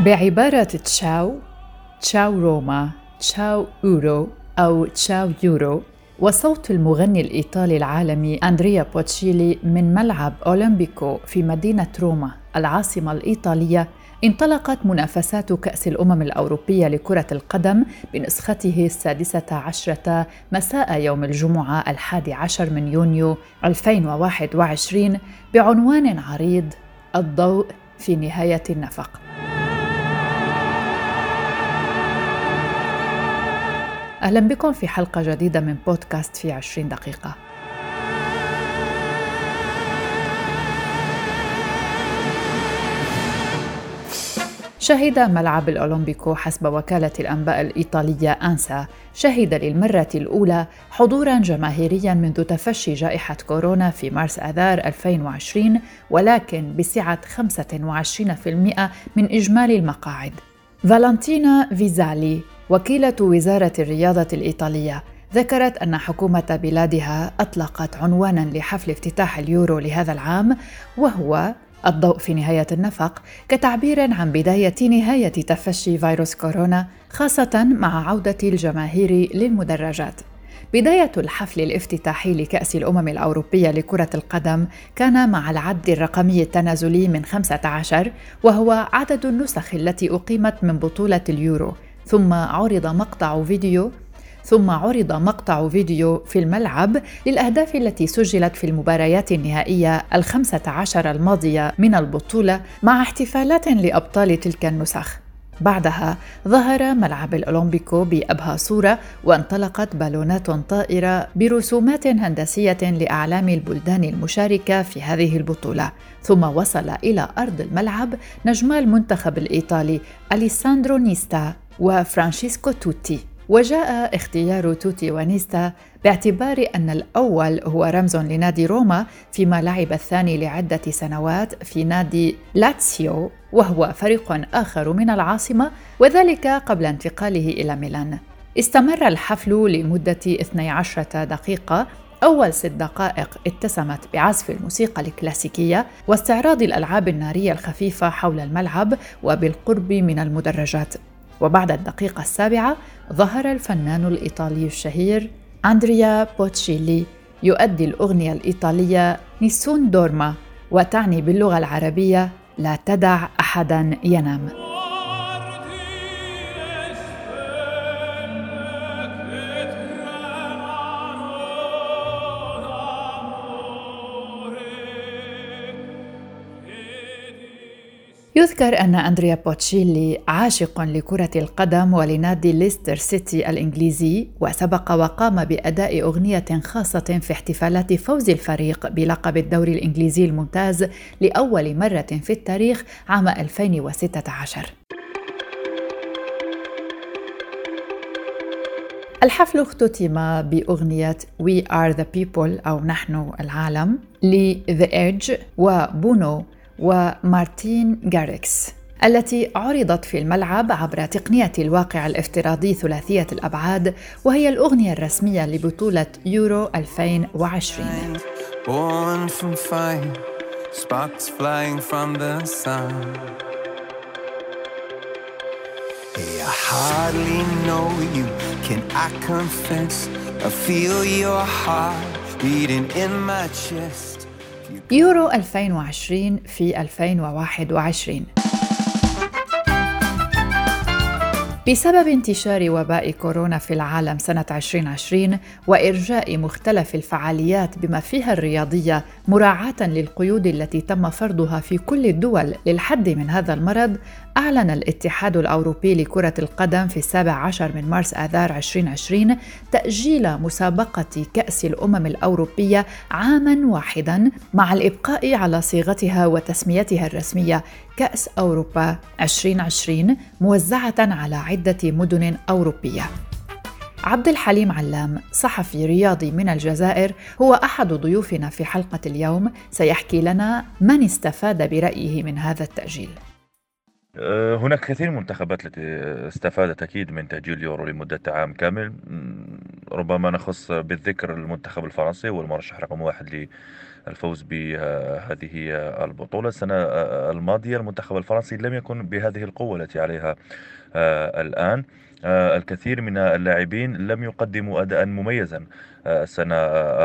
بعبارة تشاو تشاو روما تشاو أورو أو تشاو يورو. وصوت المغني الإيطالي العالمي أندريا بوتشيلي من ملعب أولمبيكو في مدينة روما العاصمة الإيطالية. انطلقت منافسات كأس الأمم الأوروبية لكرة القدم بنسخته السادسة عشرة مساء يوم الجمعة الحادي عشر من يونيو 2021 بعنوان عريض الضوء في نهاية النفق. أهلا بكم في حلقة جديدة من بودكاست في عشرين دقيقة. شهد ملعب الأولمبيكو حسب وكالة الأنباء الإيطالية أنسا. شهد للمرة الأولى حضورا جماهيريا منذ تفشي جائحة كورونا في مارس آذار 2020 ولكن بسعة 25% من إجمالي المقاعد. فالنتينا فيزالي وكيلة وزارة الرياضة الإيطالية ذكرت أن حكومة بلادها أطلقت عنوانا لحفل افتتاح اليورو لهذا العام وهو الضوء في نهاية النفق كتعبير عن بداية نهاية تفشي فيروس كورونا خاصة مع عودة الجماهير للمدرجات. بداية الحفل الافتتاحي لكأس الأمم الأوروبية لكرة القدم كان مع العد الرقمي التنازلي من 15 وهو عدد النسخ التي أقيمت من بطولة اليورو ثم عرض مقطع فيديو ثم عرض مقطع فيديو في الملعب للأهداف التي سجلت في المباريات النهائية الخمسة عشر الماضية من البطولة مع احتفالات لأبطال تلك النسخ. بعدها ظهر ملعب الأولمبيكو بأبهى صورة وانطلقت بالونات طائرة برسومات هندسية لأعلام البلدان المشاركة في هذه البطولة. ثم وصل إلى أرض الملعب نجما المنتخب الإيطالي أليساندرو نيستا. وفرانشيسكو توتي. وجاء اختيار توتي ونيستا باعتبار أن الأول هو رمز لنادي روما فيما لعب الثاني لعدة سنوات في نادي لاتسيو وهو فريق آخر من العاصمة وذلك قبل انتقاله إلى ميلان. استمر الحفل لمدة 12 دقيقة. أول ست دقائق اتسمت بعزف الموسيقى الكلاسيكية واستعراض الألعاب النارية الخفيفة حول الملعب وبالقرب من المدرجات. وبعد الدقيقة السابعة ظهر الفنان الإيطالي الشهير أندريا بوتشيلي يؤدي الأغنية الإيطالية نيسون دورما وتعني باللغة العربية لا تدع أحدا ينام. يذكر أن أندريا بوتشيلي عاشق لكرة القدم ولنادي ليستر سيتي الإنجليزي وسبق وقام بأداء أغنية خاصة في احتفالات فوز الفريق بلقب الدوري الإنجليزي الممتاز لأول مرة في التاريخ عام 2016 الحفل اختتم بأغنية We Are the People أو نحن العالم ل The Edge وبونو ومارتين جاريكس التي عرضت في الملعب عبر تقنية الواقع الافتراضي ثلاثية الأبعاد وهي الأغنية الرسمية لبطولة يورو 2020 Born from fire, sparks flying from the sun. Hey, I hardly know you, can I confess? I feel your heart beating in my chest. يورو 2020 في 2021 بسبب انتشار وباء كورونا في العالم سنة 2020 وإرجاء مختلف الفعاليات بما فيها الرياضية مراعاة للقيود التي تم فرضها في كل الدول للحد من هذا المرض أعلن الاتحاد الأوروبي لكرة القدم في السابع عشر من مارس آذار 2020 تأجيل مسابقة كأس الأمم الأوروبية عاماً واحداً مع الإبقاء على صيغتها وتسميتها الرسمية كأس أوروبا 2020 موزعة على عدة مدن أوروبية. عبد الحليم علام صحفي رياضي من الجزائر هو أحد ضيوفنا في حلقة اليوم. سيحكي لنا من استفاد برأيه من هذا التأجيل. آه، هناك كثير من المنتخبات التي استفادت أكيد من تأجيل اليورو لمدة عام كامل. ربما نخص بالذكر المنتخب الفرنسي هو المرشح رقم واحد الفوز بهذه البطولة. السنة الماضية المنتخب الفرنسي لم يكن بهذه القوة التي عليها الآن. الكثير من اللاعبين لم يقدموا أداء مميزا. السنة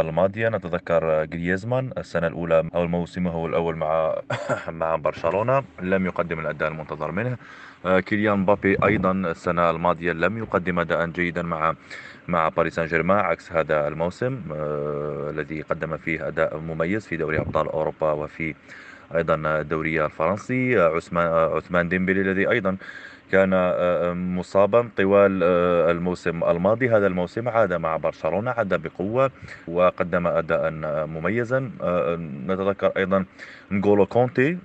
الماضية نتذكر جريزمان. السنة الأولى أو الموسم هو الأول مع مع برشلونة لم يقدم الأداء المنتظر منه. كيليان مبابي أيضا السنة الماضية لم يقدم أداء جيدا مع مع باريس سان جيرمان عكس هذا الموسم آه، الذي قدم فيه أداء مميز في دوري أبطال أوروبا وفي أيضا الدوري الفرنسي. عثمان عثمان ديمبلي الذي أيضا كان آه، آه، مصابا طوال آه، الموسم الماضي. هذا الموسم عاد مع برشلونة عاد بقوة وقدم أداء مميزا. نتذكر أيضا نغولو كونتي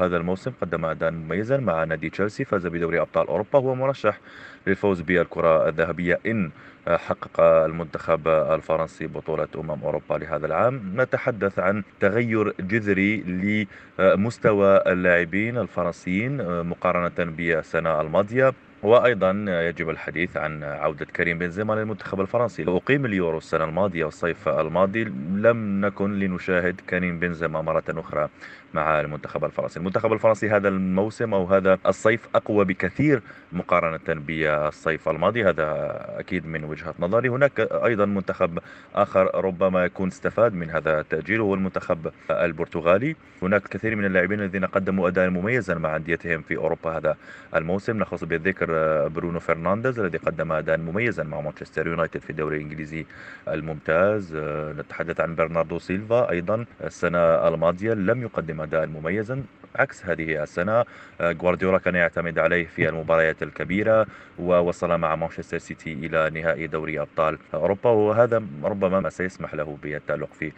هذا الموسم قدم أداء مميزا مع نادي تشيلسي فاز بدوري أبطال أوروبا. هو مرشح للفوز بالكرة الذهبية إن حقق المنتخب الفرنسي بطولة أمم أوروبا لهذا العام. نتحدث عن تغير جذري لمستوى اللاعبين الفرنسيين مقارنة بالسنة الماضية. وأيضا يجب الحديث عن عودة كريم بنزيما للمنتخب الفرنسي. أقيم اليورو السنة الماضية والصيف الماضي لم نكن لنشاهد كريم بنزيما مرة أخرى مع المنتخب الفرنسي. المنتخب الفرنسي هذا الموسم أو هذا الصيف أقوى بكثير مقارنة بالصيف الماضي. هذا أكيد من وجهة نظري. هناك أيضا منتخب آخر ربما يكون استفاد من هذا التأجيل هو المنتخب البرتغالي. هناك كثير من اللاعبين الذين قدموا أداء مميزا مع أنديتهم في أوروبا هذا الموسم. نخص بالذكر برونو فرنانديز الذي قدم أداء مميزا مع مانشستر يونايتد في الدوري الإنجليزي الممتاز. نتحدث عن برناردو سيلفا أيضا. السنة الماضية لم يقدم أداء مميزا. عكس هذه السنة غوارديولا كان يعتمد عليه في المباريات الكبيرة ووصل مع مانشستر سيتي إلى نهائي دوري أبطال أوروبا وهذا ربما ما سيسمح له بالتألق في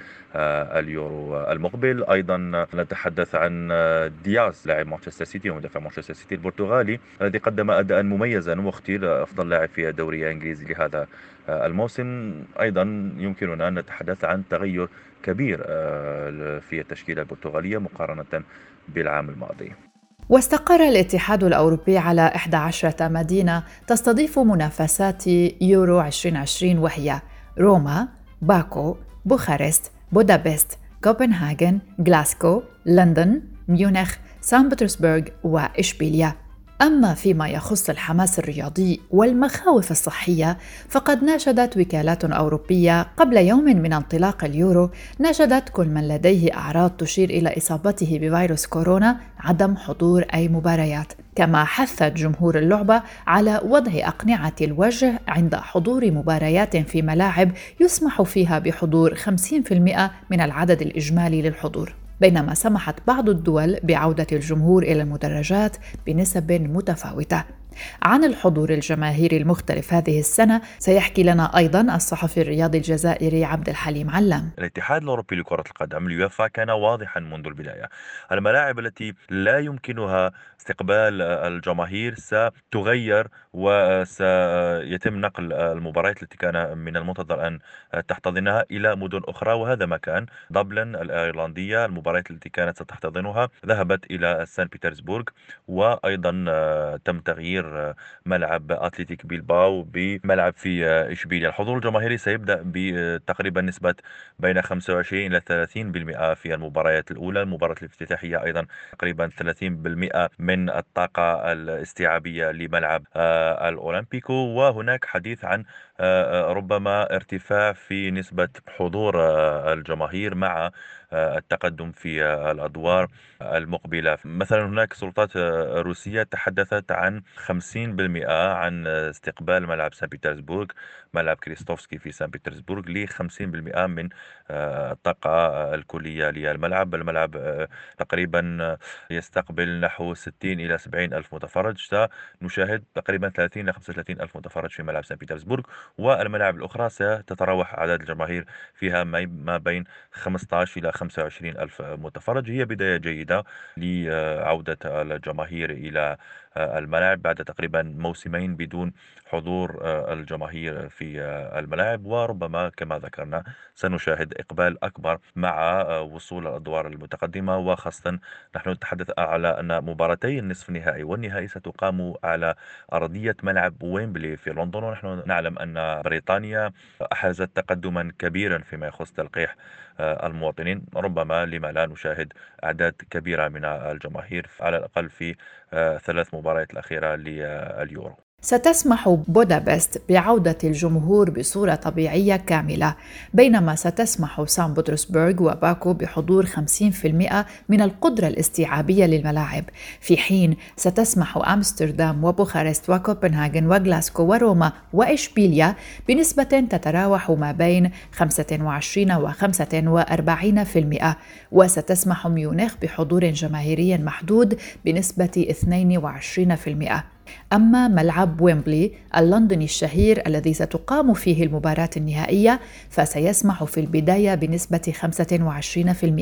اليورو المقبل. أيضا نتحدث عن دياز لاعب مانشستر سيتي ومدافع مانشستر سيتي البرتغالي الذي قدم أداء مميزا واختير أفضل لاعب في الدوري الإنجليزي لهذا الموسم. أيضا يمكننا أن نتحدث عن تغير كبير آه، في التشكيلة البرتغالية مقارنة بالعام الماضي. واستقر الاتحاد الأوروبي على 11 مدينة تستضيف منافسات يورو 2020 وهي روما، باكو، بوخارست، بودابست، كوبنهاجن، غلاسكو، لندن، ميونخ، سان بطرسبرغ وإشبيليا. أما فيما يخص الحماس الرياضي والمخاوف الصحية فقد ناشدت وكالات أوروبية قبل يوم من انطلاق اليورو ناشدت كل من لديه أعراض تشير إلى إصابته بفيروس كورونا عدم حضور أي مباريات. كما حثت جمهور اللعبة على وضع أقنعة الوجه عند حضور مباريات في ملاعب يسمح فيها بحضور 50% من العدد الإجمالي للحضور. بينما سمحت بعض الدول بعودة الجمهور إلى المدرجات بنسب متفاوتة. عن الحضور الجماهيري المختلف هذه السنة سيحكي لنا أيضا الصحفي الرياضي الجزائري عبد الحليم علام. الاتحاد الأوروبي لكرة القدم اليوفا كان واضحا منذ البداية. الملاعب التي لا يمكنها استقبال الجماهير ستغير وسيتم نقل المباريات التي كان من المنتظر أن تحتضنها إلى مدن أخرى وهذا ما كان دبلن الأيرلندية. المباريات التي كانت ستحتضنها ذهبت إلى سان بيترسبورغ وأيضا تم تغيير ملعب أتلتيك بيلباو بملعب في إشبيليا. الحضور الجماهيري سيبدأ بتقريبا نسبة بين 25 إلى 30% في المباريات الأولى. المباراة الافتتاحية أيضا تقريبا 30% من الطاقة الاستيعابية لملعب آه، الأولمبيكو. وهناك حديث عن ربما ارتفاع في نسبة حضور الجماهير مع التقدم في الأدوار المقبلة. مثلا هناك سلطات روسية تحدثت عن 50% عن استقبال ملعب سان بيترسبورغ ملعب كريستوفسكي في سان بيترسبورغ ل 50% من الطاقة الكلية للملعب. الملعب تقريبا يستقبل نحو 60 إلى 70 ألف متفرج. سنشاهد تقريبا 30 إلى 35 ألف متفرج في ملعب سان بيترسبورغ والملاعب الأخرى ستتراوح أعداد الجماهير فيها ما بين 15 إلى 25 ألف متفرج. هي بداية جيدة لعودة الجماهير إلى الملاعب بعد تقريبا موسمين بدون حضور الجماهير في الملاعب. وربما كما ذكرنا سنشاهد إقبال أكبر مع وصول الأدوار المتقدمة. وخاصة نحن نتحدث على أن مباراتي النصف النهائي والنهائي ستقام على أرضية ملعب ويمبلي في لندن. ونحن نعلم أن بريطانيا أحازت تقدما كبيرا فيما يخص تلقيح المواطنين. ربما لما لا نشاهد أعداد كبيرة من الجماهير على الأقل في ثلاث مباريات الأخيرة لليورو. ستسمح بودابست بعودة الجمهور بصورة طبيعية كاملة بينما ستسمح سان بطرسبرغ وباكو بحضور 50% من القدرة الاستيعابية للملاعب. في حين ستسمح أمستردام وبوخارست وكوبنهاغن وغلاسكو وروما وإشبيليا بنسبة تتراوح ما بين 25 و 45% وستسمح ميونخ بحضور جماهيري محدود بنسبة 22% أما ملعب ويمبلي اللندني الشهير الذي ستقام فيه المباراة النهائية فسيسمح في البداية بنسبة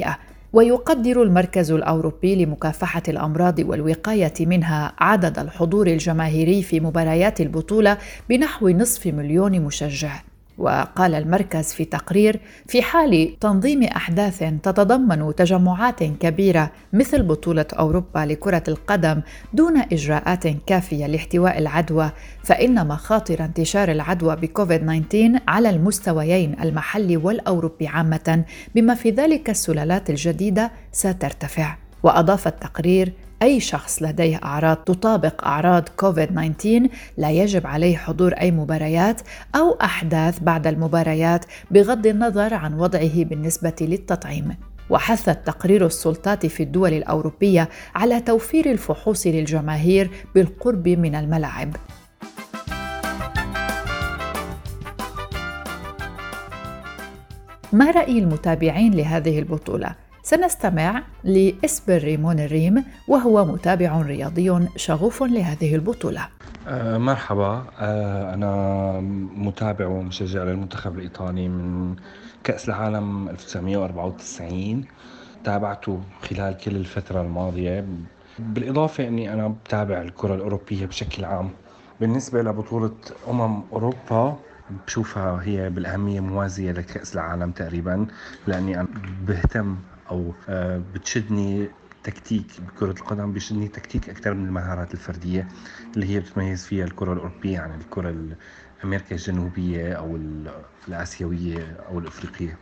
25% ويقدر المركز الأوروبي لمكافحة الأمراض والوقاية منها عدد الحضور الجماهيري في مباريات البطولة بنحو نصف مليون مشجع. وقال المركز في تقرير في حال تنظيم أحداث تتضمن تجمعات كبيرة مثل بطولة أوروبا لكرة القدم دون إجراءات كافية لاحتواء العدوى فإن مخاطر انتشار العدوى بكوفيد 19 على المستويين المحلي والأوروبي عامة بما في ذلك السلالات الجديدة سترتفع. وأضاف التقرير أي شخص لديه أعراض تطابق أعراض كوفيد-19 لا يجب عليه حضور أي مباريات أو أحداث بعد المباريات بغض النظر عن وضعه بالنسبة للتطعيم. وحثت تقرير السلطات في الدول الأوروبية على توفير الفحوص للجماهير بالقرب من الملاعب. ما رأي المتابعين لهذه البطولة؟ سنستمع لإسبر ريمون الريم وهو متابع رياضي شغوف لهذه البطولة. أه مرحبا. أه أنا متابع ومشجع للمنتخب الإيطالي من كأس العالم 1994 تابعته خلال كل الفترة الماضية. بالإضافة أني أنا بتابع الكرة الأوروبية بشكل عام. بالنسبة لبطولة أمم أوروبا بشوفها هي بالأهمية موازية لكأس العالم تقريبا لأني أنا بهتم أو آه، بتشدني تكتيك بكرة القدم بيشدني تكتيك أكثر من المهارات الفردية اللي هي بتميز فيها الكرة الأوروبية عن الكرة الأمريكا الجنوبية أو الآسيوية أو الأفريقية.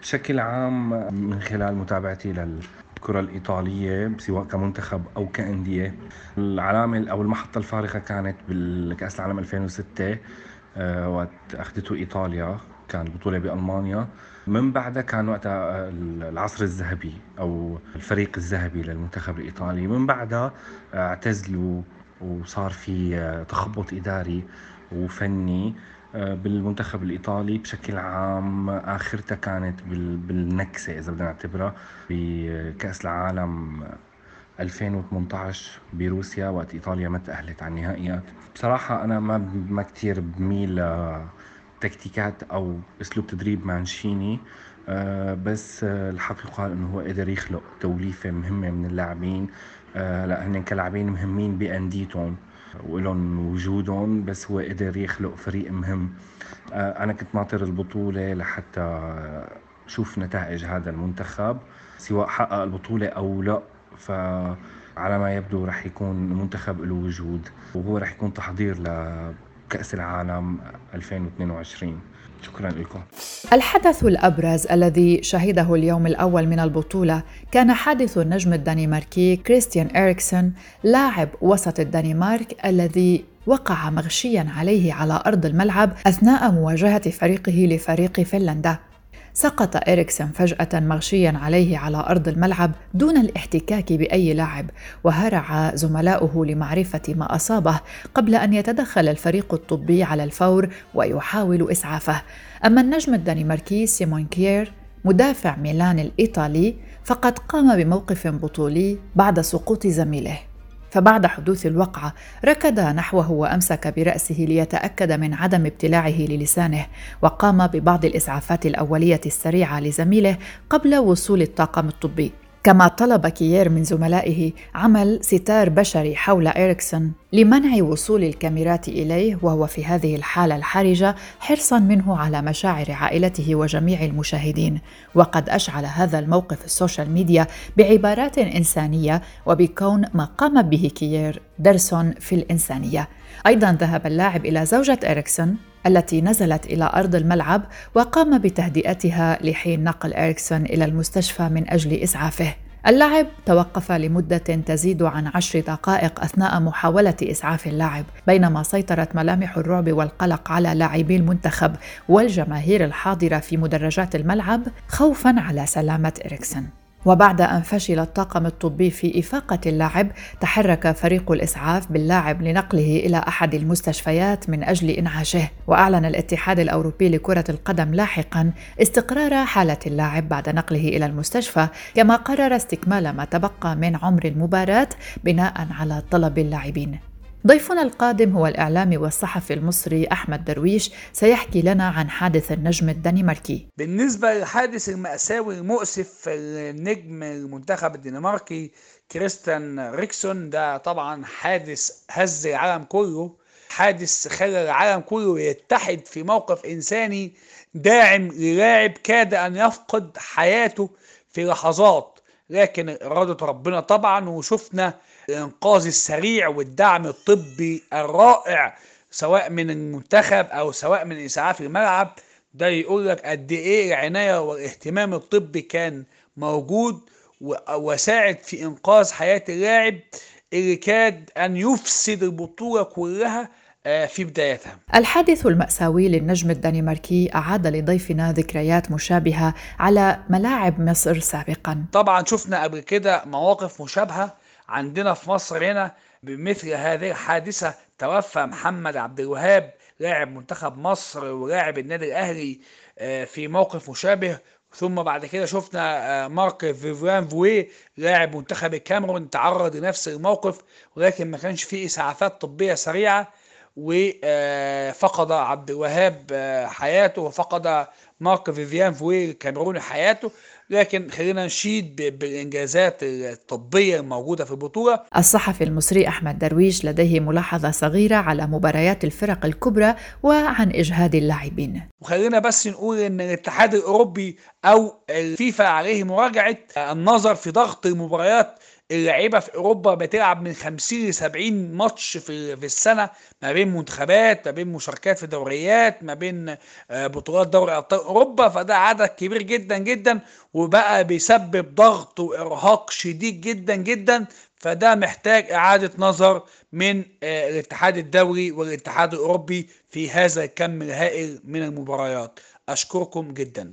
بشكل عام من خلال متابعتي للكرة الإيطالية سواء كمنتخب أو كأندية العلامة أو المحطة الفارقة كانت بالكأس العالم 2006 آه، وقت أخذته إيطاليا كان بطولة بألمانيا. من بعدها كان وقتها العصر الذهبي أو الفريق الذهبي للمنتخب الإيطالي. من بعدها اعتزلوا وصار في تخبط إداري وفني بالمنتخب الإيطالي بشكل عام. آخرتها كانت بالنكسة إذا بدنا نعتبرها بكأس العالم 2018 بروسيا وقت إيطاليا ما تاهلت على النهائيات. بصراحة أنا ما ما كثير بميل تكتيكات أو أسلوب تدريب مانشيني آه بس آه الحقيقة إنه هو قدر يخلق توليفة مهمة من اللاعبين آه لا هن كلاعبين مهمين بأنديتهم ولهم وجودهم بس هو قدر يخلق فريق مهم. أنا كنت ناطر البطولة لحتى شوف نتائج هذا المنتخب سواء حقق البطولة أو لا فعلى ما يبدو رح يكون منتخب له وجود وهو رح يكون تحضير كأس العالم 2022 شكرا لكم. الحدث الأبرز الذي شهده اليوم الأول من البطولة كان حادث النجم الدنماركي كريستيان إريكسون لاعب وسط الدنمارك الذي وقع مغشيا عليه على أرض الملعب أثناء مواجهة فريقه لفريق فنلندا. سقط إريكسن فجأة مغشيا عليه على أرض الملعب دون الاحتكاك بأي لاعب وهرع زملاؤه لمعرفة ما أصابه قبل أن يتدخل الفريق الطبي على الفور ويحاول إسعافه. أما النجم الدنماركي سيمون كيير مدافع ميلان الإيطالي فقد قام بموقف بطولي بعد سقوط زميله. فبعد حدوث الوقعة ركض نحوه وأمسك برأسه ليتأكد من عدم ابتلاعه للسانه وقام ببعض الإسعافات الأولية السريعة لزميله قبل وصول الطاقم الطبي. كما طلب كيير من زملائه عمل ستار بشري حول إريكسون لمنع وصول الكاميرات إليه وهو في هذه الحالة الحرجة حرصا منه على مشاعر عائلته وجميع المشاهدين. وقد أشعل هذا الموقف ال social media بعبارات إنسانية وبكون ما قام به كيير درس في الإنسانية. أيضا ذهب اللاعب إلى زوجة إريكسون التي نزلت إلى أرض الملعب وقام بتهدئتها لحين نقل إريكسون إلى المستشفى من أجل إسعافه. اللاعب توقف لمدة تزيد عن عشر دقائق أثناء محاولة إسعاف اللاعب بينما سيطرت ملامح الرعب والقلق على لاعبي المنتخب والجماهير الحاضرة في مدرجات الملعب خوفا على سلامة إريكسون. وبعد أن فشل الطاقم الطبي في إفاقة اللاعب تحرك فريق الإسعاف باللاعب لنقله إلى أحد المستشفيات من أجل إنعاشه. وأعلن الاتحاد الأوروبي لكرة القدم لاحقا استقرار حالة اللاعب بعد نقله إلى المستشفى كما قرر استكمال ما تبقى من عمر المباراة بناء على طلب اللاعبين. ضيفنا القادم هو الإعلامي والصحفي المصري أحمد درويش سيحكي لنا عن حادث النجم الدنماركي. بالنسبة للحادث المأساوي المؤسف النجم المنتخب الدنماركي كريستيان ريكسون ده طبعا حادث هز العالم كله حادث خلى العالم كله يتحد في موقف إنساني داعم للاعب كاد أن يفقد حياته في لحظات لكن إرادة ربنا طبعا وشفنا الإنقاذ السريع والدعم الطبي الرائع سواء من المنتخب أو سواء من إسعاف الملعب. ده يقول لك قد إيه العناية والاهتمام الطبي كان موجود وساعد في إنقاذ حياة اللاعب اللي كاد أن يفسد البطولة كلها آه، في بدايتها. الحادث المأساوي للنجم الدنماركي أعاد لضيفنا ذكريات مشابهة على ملاعب مصر سابقا. طبعا شفنا قبل كده مواقف مشابهة عندنا في مصر هنا بمثل هذه الحادثة توفى محمد عبد الوهاب لاعب منتخب مصر ولاعب النادي الأهلي آه، في موقف مشابه. ثم بعد كده شفنا آه، مارك فيفيان فوي لاعب منتخب الكاميرون تعرض لنفس الموقف ولكن ما كانش فيه إسعافات طبية سريعة وفقد آه، عبد الوهاب حياته وفقد مارك فيفيان فوي الكاميروني حياته. لكن خلينا نشيد بالإنجازات الطبية الموجودة في البطولة. الصحفي المصري أحمد درويش لديه ملاحظة صغيرة على مباريات الفرق الكبرى وعن إجهاد اللاعبين. وخلينا بس نقول إن الاتحاد الأوروبي أو الفيفا عليه مراجعة النظر في ضغط المباريات اللعيبة في أوروبا بتلعب من 50 ل 70 ماتش في في السنة ما بين منتخبات ما بين مشاركات في دوريات ما بين آه، بطولات دوري أبطال أوروبا. فده عدد كبير جدا جدا وبقى بيسبب ضغط وإرهاق شديد جدا جدا. فده محتاج إعادة نظر من آه، الاتحاد الدولي والاتحاد الأوروبي في هذا الكم الهائل من المباريات. أشكركم جدا.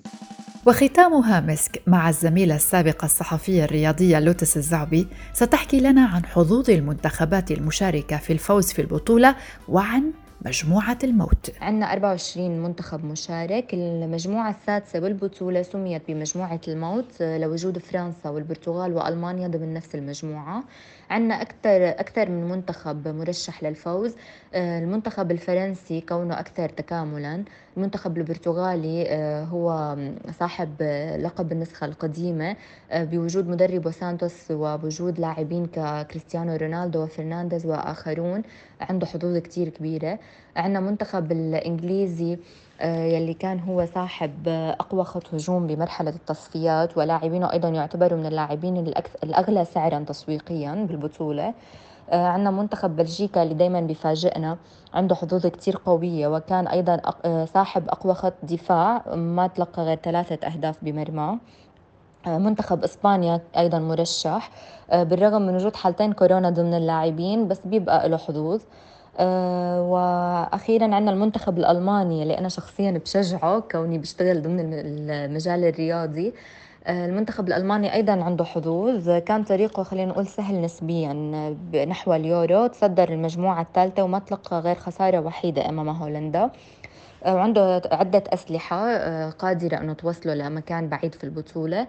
وختامها مسك مع الزميلة السابقة الصحفية الرياضية لوتس الزعبي ستحكي لنا عن حظوظ المنتخبات المشاركة في الفوز في البطولة وعن مجموعة الموت. عندنا 24 منتخب مشارك المجموعة السادسة بالبطولة سميت بمجموعة الموت لوجود فرنسا والبرتغال وألمانيا ضمن نفس المجموعة. عندنا أكثر أكثر من منتخب مرشح للفوز. آه، المنتخب الفرنسي كونه أكثر تكاملا. المنتخب البرتغالي آه، هو صاحب لقب النسخة القديمة آه، بوجود مدربه سانتوس وبوجود لاعبين ككريستيانو رونالدو وفرنانديز وآخرون. عنده حظوظ كتير كبيرة. عندنا منتخب الإنجليزي يلي كان هو صاحب أقوى خط هجوم بمرحلة التصفيات ولاعبينه أيضا يعتبروا من اللاعبين الأغلى سعرا تسويقيا بالبطولة. آه، عندنا منتخب بلجيكا اللي دايما بيفاجئنا عنده حظوظ كتير قوية وكان أيضا آه، صاحب أقوى خط دفاع ما تلقى غير ثلاثة أهداف بمرمى آه، منتخب إسبانيا أيضا مرشح بالرغم من وجود حالتين كورونا ضمن اللاعبين بس بيبقى له حظوظ. وأخيرا عندنا المنتخب الألماني اللي أنا شخصيا بشجعه كوني بشتغل ضمن المجال الرياضي. المنتخب الألماني أيضا عنده حظوظ. كان طريقه خلينا نقول سهل نسبيا نحو اليورو. تصدر المجموعة الثالثة وما تلقى غير خسارة وحيدة أمام هولندا. وعنده عدة أسلحة آه، قادرة أنه توصله لمكان بعيد في البطولة.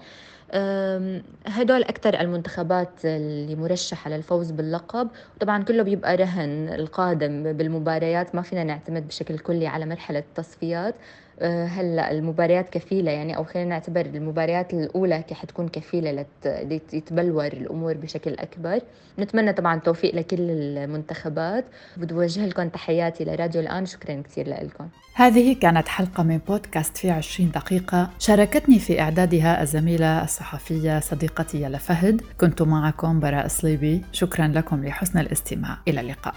هدول أكثر المنتخبات اللي مرشحة للفوز باللقب. طبعا كله بيبقى رهن القادم بالمباريات ما فينا نعتمد بشكل كلي على مرحلة التصفيات. هلا المباريات كفيلة يعني أو خلينا نعتبر المباريات الأولى حتكون كفيلة لتتبلور الأمور بشكل أكبر. نتمنى طبعا التوفيق لكل المنتخبات. بدي أوجه لكم تحياتي لراديو الآن. شكرا كثير لكم. هذه كانت حلقة من بودكاست في 20 دقيقة. شاركتني في إعدادها الزميلة الصحفية صديقتي يلا فهد. كنت معكم براء صليبي. شكرا لكم لحسن الاستماع. إلى اللقاء.